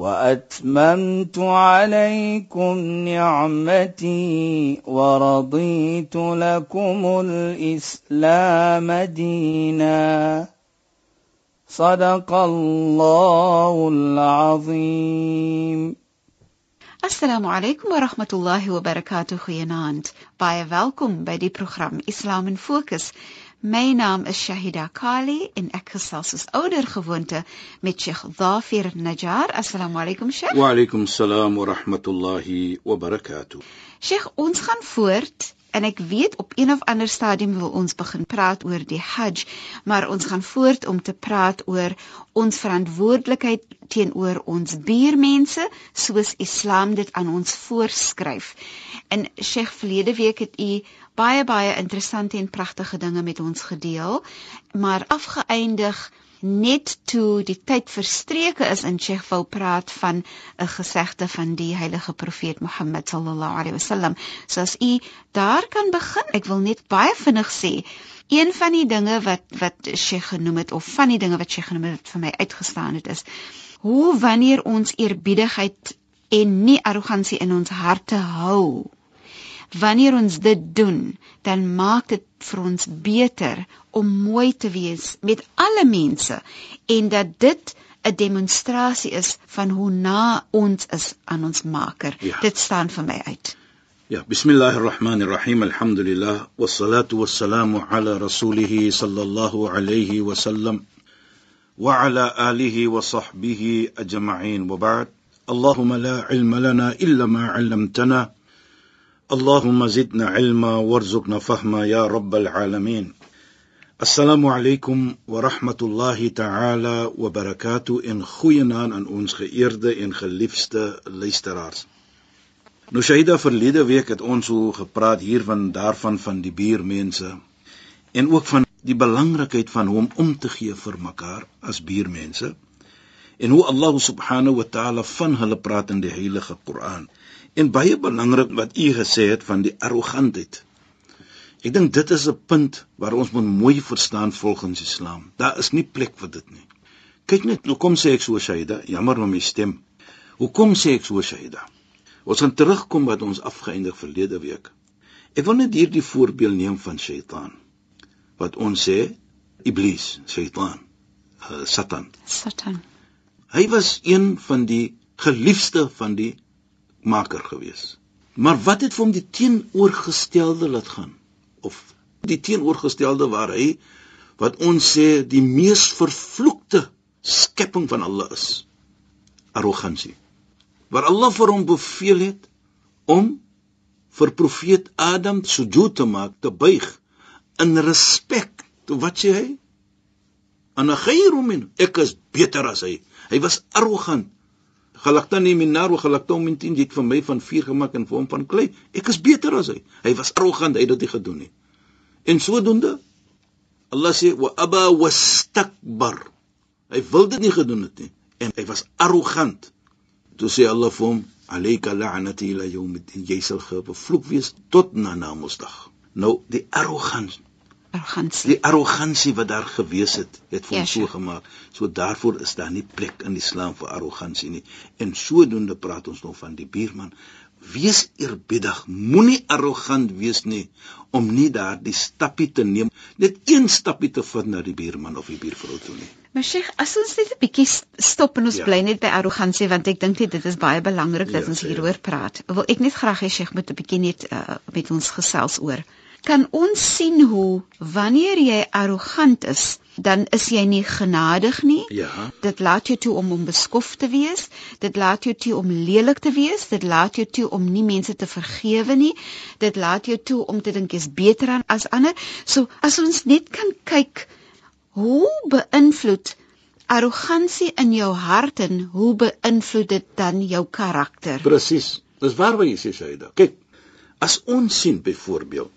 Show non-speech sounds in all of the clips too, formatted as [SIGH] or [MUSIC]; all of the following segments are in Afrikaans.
وأتممت عليكم نعمتي ورضيت لكم الإسلام دينا. صدق الله العظيم. السلام عليكم ورحمة الله وبركاته خيانات. باي welkom bij die program islam in focus My naam is Shahida Kali en ek gesels soos ouer gewoonte met Sheikh Dhafir Najjar. Assalamu alaykum Sheikh. Wa alaykum salaam wa rahmatullahi wa barakatuh. Sheikh, ons gaan voort en ek weet op een of ander stadium wil ons begin praat oor die Hajj, maar ons gaan voort om te praat oor ons verantwoordelikheid teenoor ons buurmense soos Islam dit aan ons voorskryf. En Sheikh verlede week het u baie baie interessante en pragtige dinge met ons gedeel, maar afgeëindig net toe die tyd verstreke is en Sheikh wou praat van 'n gesegde van die heilige profeet Mohammed sallallahu alaihi wasallam. So as u daar kan begin, ek wil net baie vinnig sê, een van die dinge wat wat Sheikh genoem het of van die dinge wat Sheikh genoem het vir my uitgestaan het is hoe wanneer ons eerbiedigheid en nie arrogansie in ons harte hou Wanneer ons dit doen, dan maak dit vir ons beter om mooi te wees met alle mense en dat dit 'n demonstrasie is van hoe na ons is aan ons Maker. Ja. Dit staan vir my uit. Ja, bismillahirrahmanirrahim. Alhamdulillah wassalatu wassalamu ala rasulih sallallahu alayhi wa sallam wa ala alihi wa sahbihi ajma'in. Wa ba'd. Allahumma la ilma lana illa ma 'allamtana. اللهم زدنا علما وارزقنا فهما يا رب العالمين السلام عليكم ورحمة الله تعالى وبركاته in goeie naam aan ons geëerde en geliefde luisteraars. Nou Shaida verlede week het ons so gepraat hiervan daarvan van die buurmense en ook van die belangrikheid van hoe om om te gee vir mekaar as buurmense en hoe Allah subhanahu wa ta'ala van hulle praat in die heilige Koran. En baie belangrik wat u gesê het van die arrogantheid. Ek dink dit is 'n punt waar ons moet mooi verstaan volgens Islam. Daar is nie plek vir dit nie. Kyk net, hoekom sê ek so Shaida? Jammer om my stem. Hoekom sê ek so Shaida? Ons gaan terugkom wat ons afgeëindig verlede week. Ek wil net hierdie voorbeeld neem van Satan. Wat ons sê Iblis, Satan, uh, Satan. Satan. Hy was een van die geliefde van die maker gewees. Maar wat het vir hom die teenoorgestelde laat gaan? Of die teenoorgestelde waar hy wat ons sê die mees vervloekte skepping van Allah is. Arrogansie. Waar Allah vir hom beveel het om vir profeet Adam sujud te maak, te buig in respek. Wat sê hy? Ana khairu min, ek is beter as hy. Hy was arrogant Galaktani min nar wa galaktum min tin dit vir my van vuur gemaak in vorm van klei. Ek is beter as hy. Hy was arrogant, hy het dit gedoen nie. En sodoende Allah sê wa aba wastakbar. Hy wil dit nie gedoen het nie en hy was arrogant. Toe sê Allah vir hom alayka la'nati ila yawmiddin. Jy sal gevloek wees tot na Namedsdag. Nou die arrogansie arrogansie. Die arrogansie wat daar gewees het, het vir ons ja, so gemaak. So daarvoor is daar nie plek in die Islam vir arrogansie nie. En sodoende praat ons nou van die buurman. Wees eerbiedig, moenie arrogant wees nie om nie daardie stappie te neem, net een stappie te vat na die buurman of die buurvrou toe nie. Maar Sheikh, as ons net 'n bietjie stop en ons ja. bly net by arrogansie want ek dink dit is baie belangrik dat ja, ons hieroor praat. Wil ek net graag hê Sheikh moet 'n bietjie net uh, met ons gesels oor kan ons sien hoe wanneer jy arrogant is, dan is jy nie genadig nie. Ja. Dit laat jou toe om onbeskof te wees. Dit laat jou toe om lelik te wees. Dit laat jou toe om nie mense te vergewe nie. Dit laat jou toe om te dink jy's beter as ander. So as ons net kan kyk hoe beïnvloed arrogansie in jou hart en hoe beïnvloed dit dan jou karakter? Presies. Dis waar wat jy sê Shaida. Kyk, as ons sien byvoorbeeld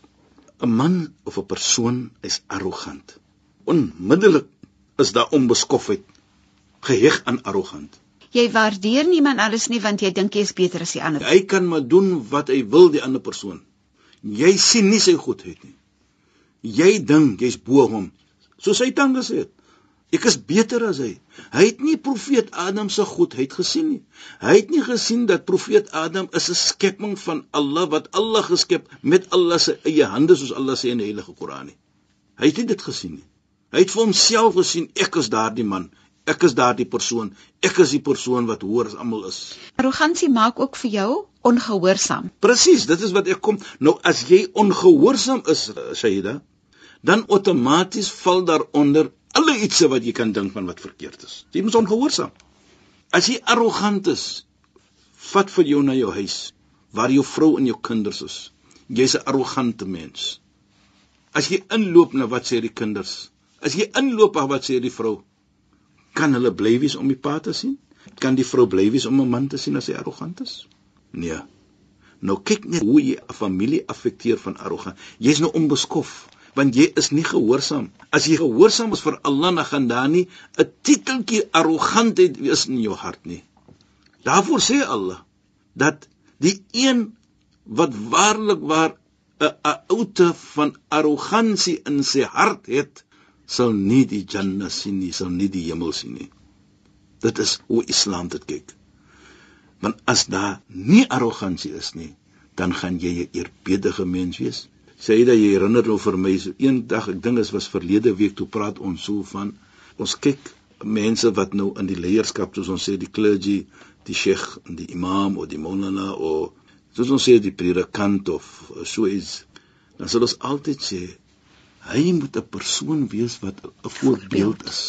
'n man of 'n persoon is arrogant. Onmiddellik is daar onbeskofheid geheg aan arrogant. Jy waardeer niemand alles nie want jy dink jy is beter as die ander. Hy kan maar doen wat hy wil die ander persoon. Jy sien nie sy goedheid nie. Jy dink jy's bo hom. Soos hy dan gesê het. Ek is beter as hy. Hy het nie profeet Adam se goedheid gesien nie. Hy het nie gesien dat profeet Adam is 'n skepping van Allah wat Allah geskep met Allah se eie hande soos Allah sê in die Heilige Koran nie. Hy het nie dit gesien nie. Hy het vir homself gesien ek is daardie man. Ek is daardie persoon. Ek is die persoon wat hoër as almal is. Arrogansie maak ook vir jou ongehoorsaam. Presies, dit is wat ek kom. Nou as jy ongehoorsaam is, Shaida, dan outomaties val daaronder alle ietsie wat jy kan dink van wat verkeerd is. Jy moet ongehoorsaam. As jy arrogant is, vat vir jou na jou huis waar jou vrou en jou kinders is. Jy's 'n arrogante mens. As jy inloop na wat sê die kinders? As jy inloop na wat sê die vrou? Kan hulle bly wees om die pa te sien? Kan die vrou bly wees om 'n man te sien as hy arrogant is? Nee. Nou kyk net hoe jy 'n familie affekteer van arrogant. Jy's nou onbeskof want jy is nie gehoorsaam. As jy gehoorsaam is vir Allah, dan gaan daar nie 'n titeltjie arrogantheid wees in jou hart nie. Daarvoor sê Allah dat die een wat waarlik waar 'n oute van arrogansie in sy hart het, sal nie die Jannah sien nie, sal nie die hemel sien nie. Dit is hoe Islam dit kyk. Want as daar nie arrogansie is nie, dan gaan jy 'n eerbiedige mens wees sê dat jy herinner nou vir my so eendag ek dink dit was verlede week toe praat ons so van ons kyk mense wat nou in die leierskap soos ons sê die clergy die sheikh en die imam of die molana of soos ons sê die predikant of so iets dan sal ons altyd sê hy moet 'n persoon wees wat 'n voorbeeld is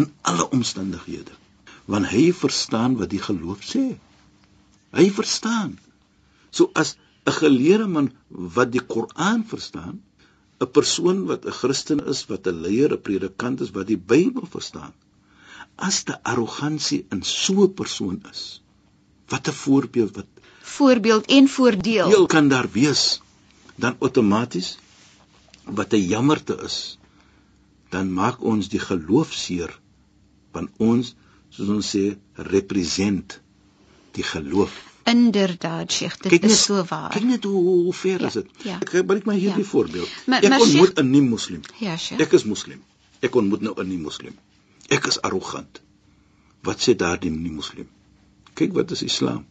in alle omstandighede want hy verstaan wat die geloof sê. Hy verstaan. So as 'n geleerde man wat die Koran verstaan, 'n persoon wat 'n Christen is, wat 'n leier, 'n predikant is wat die Bybel verstaan. As die arrogansie in so 'n persoon is, wat 'n voorbeeld wat voorbeeld en voordeel deel kan daar wees, dan outomaties wat 'n jammerte is, dan maak ons die geloof seer want ons soos ons sê represent die geloof Inderdaad, Sheikh, dit is net, so waar. Kyk net hoe hoe ver Ja, is dit. ja. Ek gebruik maar hierdie Ja. voorbeeld. Maar- ek maar ontmoet Sheikh- 'n nie moslim. Ja, Sheikh. Ek is moslim. Ek ontmoet nou 'n nie moslim. Ek is arrogant. Wat sê daardie nie moslim? Kyk wat is Islam.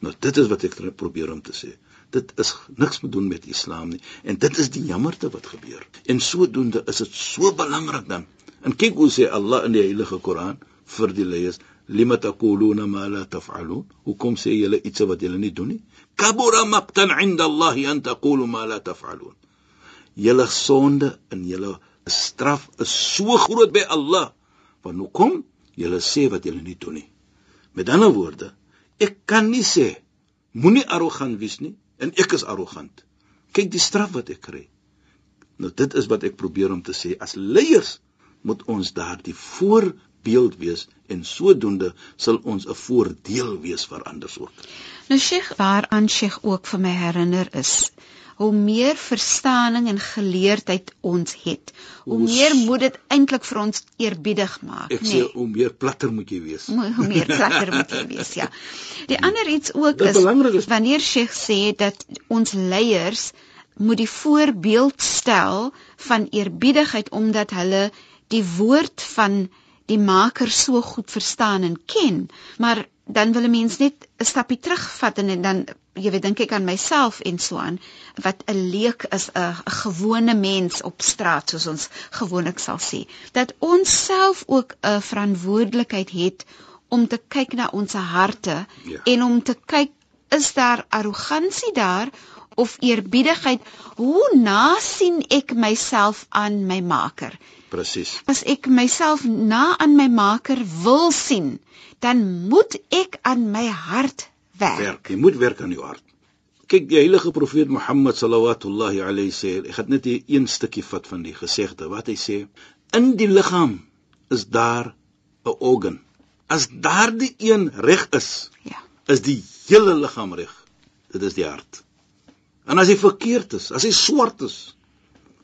Nou dit is wat ek probeer om te sê. Dit is niks te doen met Islam nie en dit is die jammerte wat gebeur. En sodoende is dit so belangrik dan. En kyk hoe sê Allah in die Heilige Koran vir die leiers lima taquluna ma la taf'alun? Hoekom sê julle iets wat julle nie doen nie? Kabura maqtan 'inda Allah an taqulu ma la taf'alun. Julle sonde en julle straf is so groot by Allah. Want hoekom julle sê wat julle nie doen nie? Met ander woorde ek kan nie sê moenie arrogant wees nie en ek is arrogant. Kyk die straf wat ek kry. Nou dit is wat ek probeer om te sê. As leiers moet ons daardie voorbeeld wees en sodoende sal ons 'n voordeel wees vir ander ook. Nou Sheikh, waaraan Sheikh ook vir my herinner is, hoe meer verstaaning en geleerdheid ons het, hoe Hoe meer moet dit eintlik vir ons eerbiedig maak, Ek nê? sê hoe meer platter moet jy wees. Hoe hoe meer platter moet jy wees, ja. Die ander iets ook Wat is is- wanneer Sheikh sê dat ons leiers moet die voorbeeld stel van eerbiedigheid omdat hulle die woord van die maker so goed verstaan en ken, maar dan wil 'n mens net 'n stapie terugvat en dan jy weet dink ek aan myself en so aan wat 'n leek is 'n 'n gewone mens op straat soos ons gewoonlik sal sê. Dat ons self ook 'n verantwoordelikheid het om te kyk na ons harte Ja. en om te kyk is daar arrogansie daar of eerbiedigheid? Hoe na sien ek myself aan my maker Presies. as ek myself na aan my maker wil sien dan moet ek aan my hart werk Werk. Jy moet werk aan jou hart. Kyk, die heilige profeet Mohammed sallallahu alayhi sê, ek gaan net hier een stukkie vat van die gesegde wat hy sê, in die liggaam is daar 'n organ. As daardie een reg is, ja is die hele liggaam reg. Dit is die hart. En as hy verkeerd is, as hy swart is,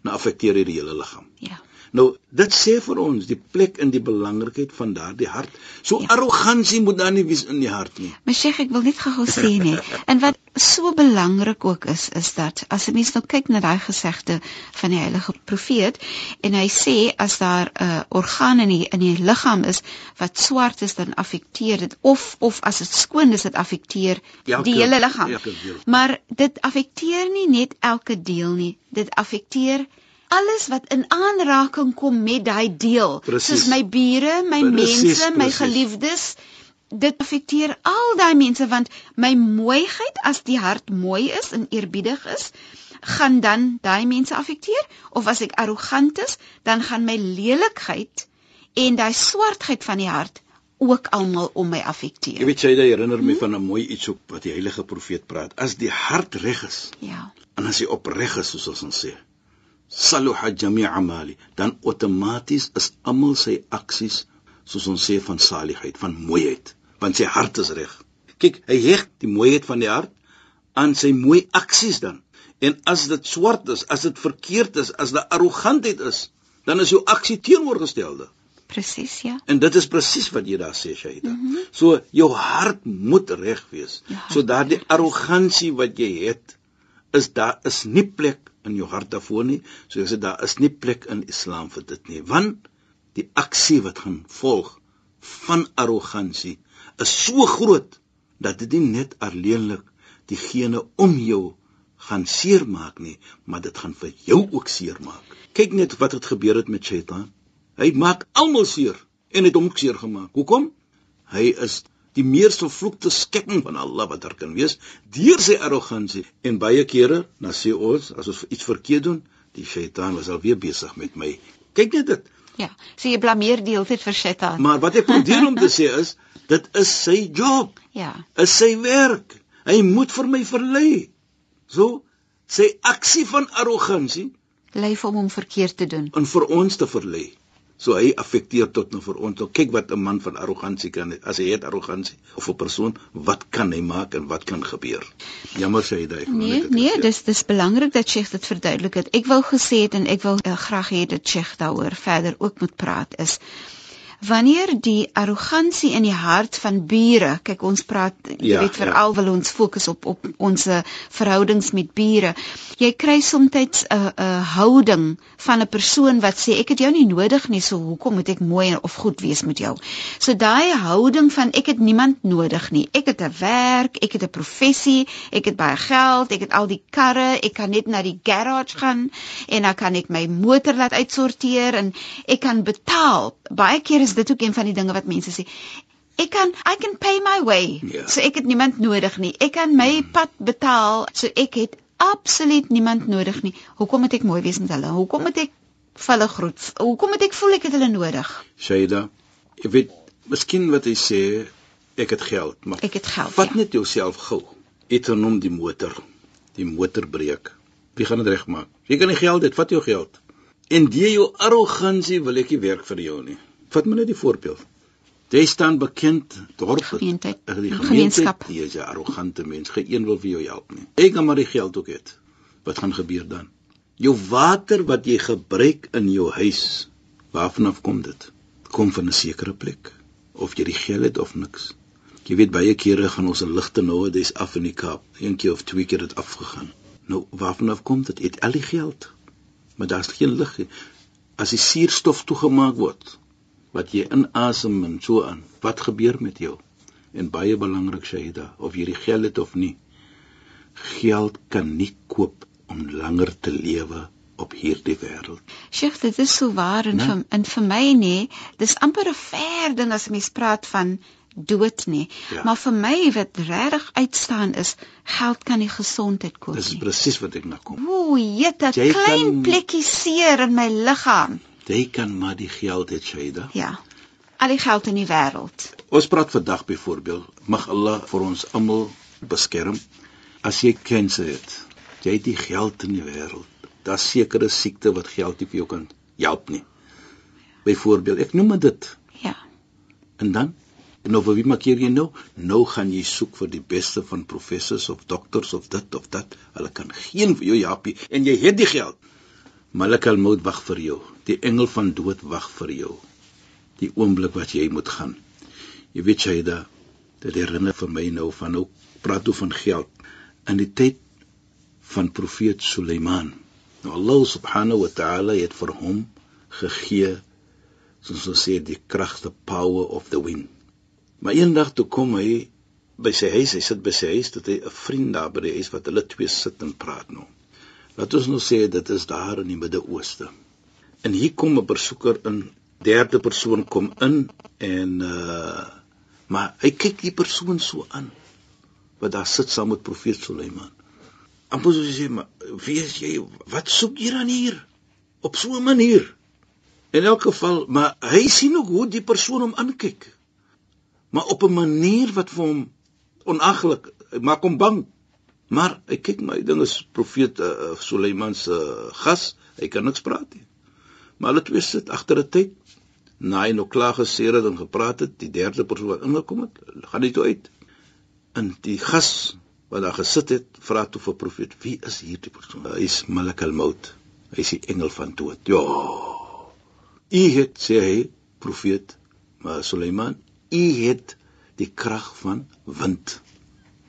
dan affekteer hy die hele liggaam. Ja. Nou, dit sê vir ons die plek en die belangrikheid van daardie hart. So ja. arrogansie moet dan nie wees in die hart nie. Maar Sheikh, ek wil net gou sê nie. [LAUGHS] En wat so belangrik ook is, is dat as 'n mens nou kyk na daai gesegde van die heilige profeet en hy sê as daar 'n uh, orgaan in die in die liggaam is wat swart is, dan affekteer dit of of as dit skoon is, dit affekteer Elke- die hele liggaam. Maar dit affekteer nie net elke deel nie. Dit affekteer alles wat in aanraking kom met daai deel, Presies. soos my bure, my Presies, mense, my presies. geliefdes. Dit affekteer al daai mense want my mooiheid as die hart mooi is en eerbiedig is, gaan dan daai mense affekteer of as ek arrogant is, dan gaan my lelikheid en daai swartheid van die hart ook almal om my Jy affekteer. weet jy, dit herinner my van 'n mooi iets op wat die heilige profeet praat. As die hart reg is, Ja. en as hy opreg is soos ons sê, saluha jami' amali, dan outomaties is almal sy aksies soos ons sê van saligheid, van mooiheid, want sy hart is reg. Kyk, hy heg die mooiheid van die hart aan sy mooi aksies dan. En as dit swart is, as dit verkeerd is, as dit arrogantheid is, dan is jou aksie teenoorgestelde. Presies, ja. En dit is presies wat jy daar sê, Shaida. Mm -hmm. So jou hart moet reg wees. Hart So daardie arrogansie wat jy het, is daar is nie plek in jou hart daarvoor nie. So ek sê daar is nie plek in Islam vir dit nie, want die aksie wat gaan volg van arrogansie is so groot dat dit nie net alleenlik diegene om jou gaan seermaak nie, maar dit gaan vir jou ook seermaak. Kyk net wat het gebeur het met Shaitan. Hy maak almal seer en het hom ook seer gemaak. Hoekom? Hy is die mees vervloekte skepping van Allah wat daar kan wees deur sy arrogansie en baie kere dan sê ons as ons iets verkeerd doen, die Shaitan was alweer besig met my. Kyk net dit. Ja. So jy blameer die hele tyd vir Satan. Maar wat ek probeer om te sê is [LAUGHS] dit is sy job, Ja. is sy werk. Hy moet vir my verlei. So sy aksie van arrogansie Lei vir hom om verkeerd te doen. en vir ons te verlei. So hy affekteer tot nou vir ons. Kyk wat 'n man van arrogansie kan as hy het arrogansie of 'n persoon, wat kan hy maak en wat kan gebeur? Jammer sê hy daai. Nee, nee, dis dis belangrik dat Sheikh dit verduidelik het. Ek wou gesê het en ek wil uh, graag hê dat Sheikh daaroor verder ook moet praat is wanneer die arrogansie in die hart van bure, kyk ons praat jy Ja, weet veral wil ons fokus op op ons verhoudings met bure. Jy kry soms 'n 'n houding van 'n persoon wat sê ek het jou nie nodig nie, so hoekom moet ek mooi of goed wees met jou? So daai houding van ek het niemand nodig nie. Ek het 'n werk, ek het 'n professie, ek het baie geld, ek het al die karre, ek kan net na die garage gaan en dan kan ek my motor laat uitsorteer en ek kan betaal. Baie keer is dit ook een van die dinge wat mense sê. Ek kan I can pay my way. Ja. So ek het niemand nodig nie. Ek kan my pad betaal. So ek het absoluut niemand nodig nie. Hoekom moet ek mooi wees met hulle? Hoekom moet ek vir hulle groet? Hoekom moet ek voel ek het hulle nodig? Shaida, jy weet, miskien wat hy sê, ek het geld, maar Ek het geld. vat ja. net jouself gou. Het genoem die motor. Die motor breek. Wie gaan dit regmaak? Jy kan nie geld het, vat jou geld. En deur jou arrogansie wil ek nie werk vir jou nie. Vat maar net die voorbeeld. Jy staan bekend dorp Gemeentheid, die gemeenskap. gemeenskap. Jy is 'n arrogante mens. Geen wil vir jou help nie. Ek kan maar die geld ook het. Wat gaan gebeur dan? Jou water wat jy gebruik in jou huis, waarvan af kom dit? Kom van 'n sekere plek of jy die geld het of niks. Jy weet baie kere gaan ons 'n ligte nowadays af in die Kaap. Een keer of twee keer het afgegaan. Nou waarvan af kom dit? Het al die geld. Maar daar's geen lig nie. As die suurstof toegemaak word wat jy inasem en so aan, wat gebeur met jou? En baie belangrik Shaida, of jy die geld het of nie. Geld kan nie koop om langer te lewe op hierdie wêreld. Sheikh, dit is so waar en Né? vir en vir my nê, dis amper 'n ver ding as mens praat van dood nê. Ja. Maar vir my wat regtig uitstaan is, geld kan nie gesondheid koop Dis nie. presies wat ek na kom. Ooh, jette, Jy klein kan- plekkie seer in my liggaam. Kan maar die geld hê Shaida. Ja. Al die geld in die wêreld. Ons praat vandag byvoorbeeld, mag Allah vir ons almal beskerm. As jy kanker het, jy het die geld in die wêreld. Daar's sekere siekte wat geld nie vir jou kan help nie. Byvoorbeeld, ek noem dit. Ja. En dan En nou wie maak jy nou? Nou gaan jy soek vir die beste van professors of dokters of dit of dat. Hulle kan geen vir jou japie en jy het die geld. Malak al-Maut wag vir jou. Die engel van dood wag vir jou. Die oomblik wat jy moet gaan. Jy weet jy da dit herinner vir my nou van ook praat oor van geld in die tyd van profeet Suleiman. Nou Allah subhanahu wa ta'ala het vir hom gegee soos ons sê die krag the power of the wind. Maar eendag toe kom hy by sy huis, hy sit by sy huis, dat hy 'n vriend daar by die huis wat hulle twee sit en praat nou. Laat ons nou sê dit is daar in die Midde-Ooste. En hier kom 'n besoeker in, derde persoon kom in en uh maar hy kyk die persoon so aan wat daar sit saam met profeet Suleiman. Amper soos hy sê, maar wie is jy? Wat soek jy dan hier? Op so 'n manier. In elk geval, maar hy sien ook hoe die persoon hom aankyk. Maar op 'n manier wat vir hom onaglik maak hom bang. Maar ek kyk my ding is profeet uh, Suleiman se uh, gas, hy kan niks praat nie. Maar hulle twee sit agter 'n tyd. Na hy nou klaar geseer het en gepraat het, die derde persoon wat ingekom het, gaan hy toe uit. En die gas wat daar gesit het, vra toe vir profeet, "Wie is hierdie persoon?" Hy is Malik al-Maut. Hy is die engel van dood. Ja. U het sê hy, profeet, maar Suleiman, u het die krag van wind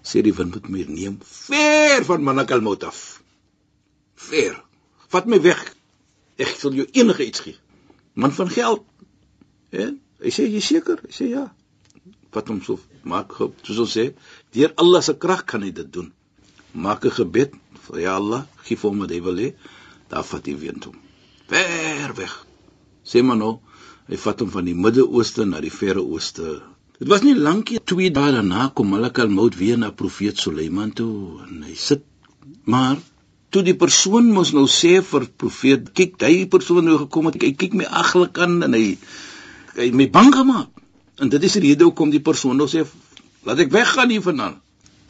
sê die wind moet my neem ver van Manakal Maut af. Ver. Vat my weg. Ek sal jou enige iets gee. Man van geld. Hè? Hy sê jy seker? Hy sê ja. Vat hom so maak hoop, soos ons sê, deur Allah se krag kan hy dit doen. Maak 'n gebed vir ja Allah, gee vir hom wat hy wil hê. Daar vat hy wind hom. Ver weg. Sê maar nou, hy vat hom van die Midde-Ooste na die Verre Ooste Dit was nie lank nie, twee dae daarna kom Malik al-Maut weer na profeet Suleiman toe en hy sit maar toe die persoon mos nou sê vir profeet, kyk, hy persoon nou gekom het, hy kyk my aglik aan en hy hy my bang gemaak. En dit is die rede hoekom die persoon nou sê laat ek weggaan hier vandaan.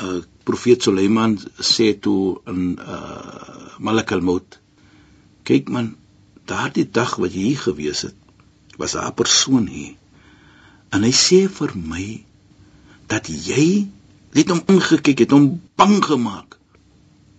Uh profeet Suleiman sê toe in uh Malik al-Maut kyk man, daardie dag wat jy hier gewees het, was 'n persoon hier En hy sê vir my dat jy net hom ingekyk het, hom bang gemaak.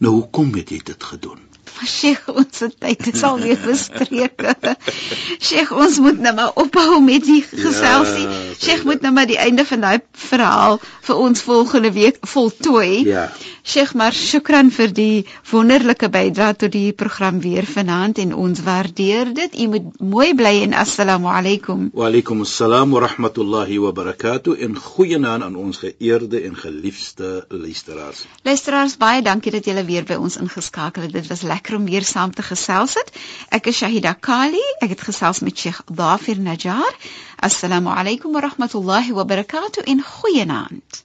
Nou hoekom het jy dit gedoen? Sheikh, ons tyd is al weer verstreke. [LAUGHS] Sheikh, ons moet nou maar ophou met die geselsie. Ja, Sheikh moet nou maar die einde van daai verhaal vir ons volgende week voltooi. Ja. Sheikh, maar shukran vir die wonderlike bydrae tot die program weer vanaand en ons waardeer dit. U moet mooi bly en assalamu alaykum. Wa alaykum assalam wa rahmatullahi wa barakatuh en goeienaand aan ons geëerde en geliefde luisteraars. Luisteraars, baie dankie dat julle weer by ons ingeskakel het. Dit was lekker om weer saam te gesels het. Ek is Shahida Kali. Ek het gesels met Sheikh Dafir Najjar. Assalamu alaykum wa rahmatullahi wa barakatuh in goeienaand.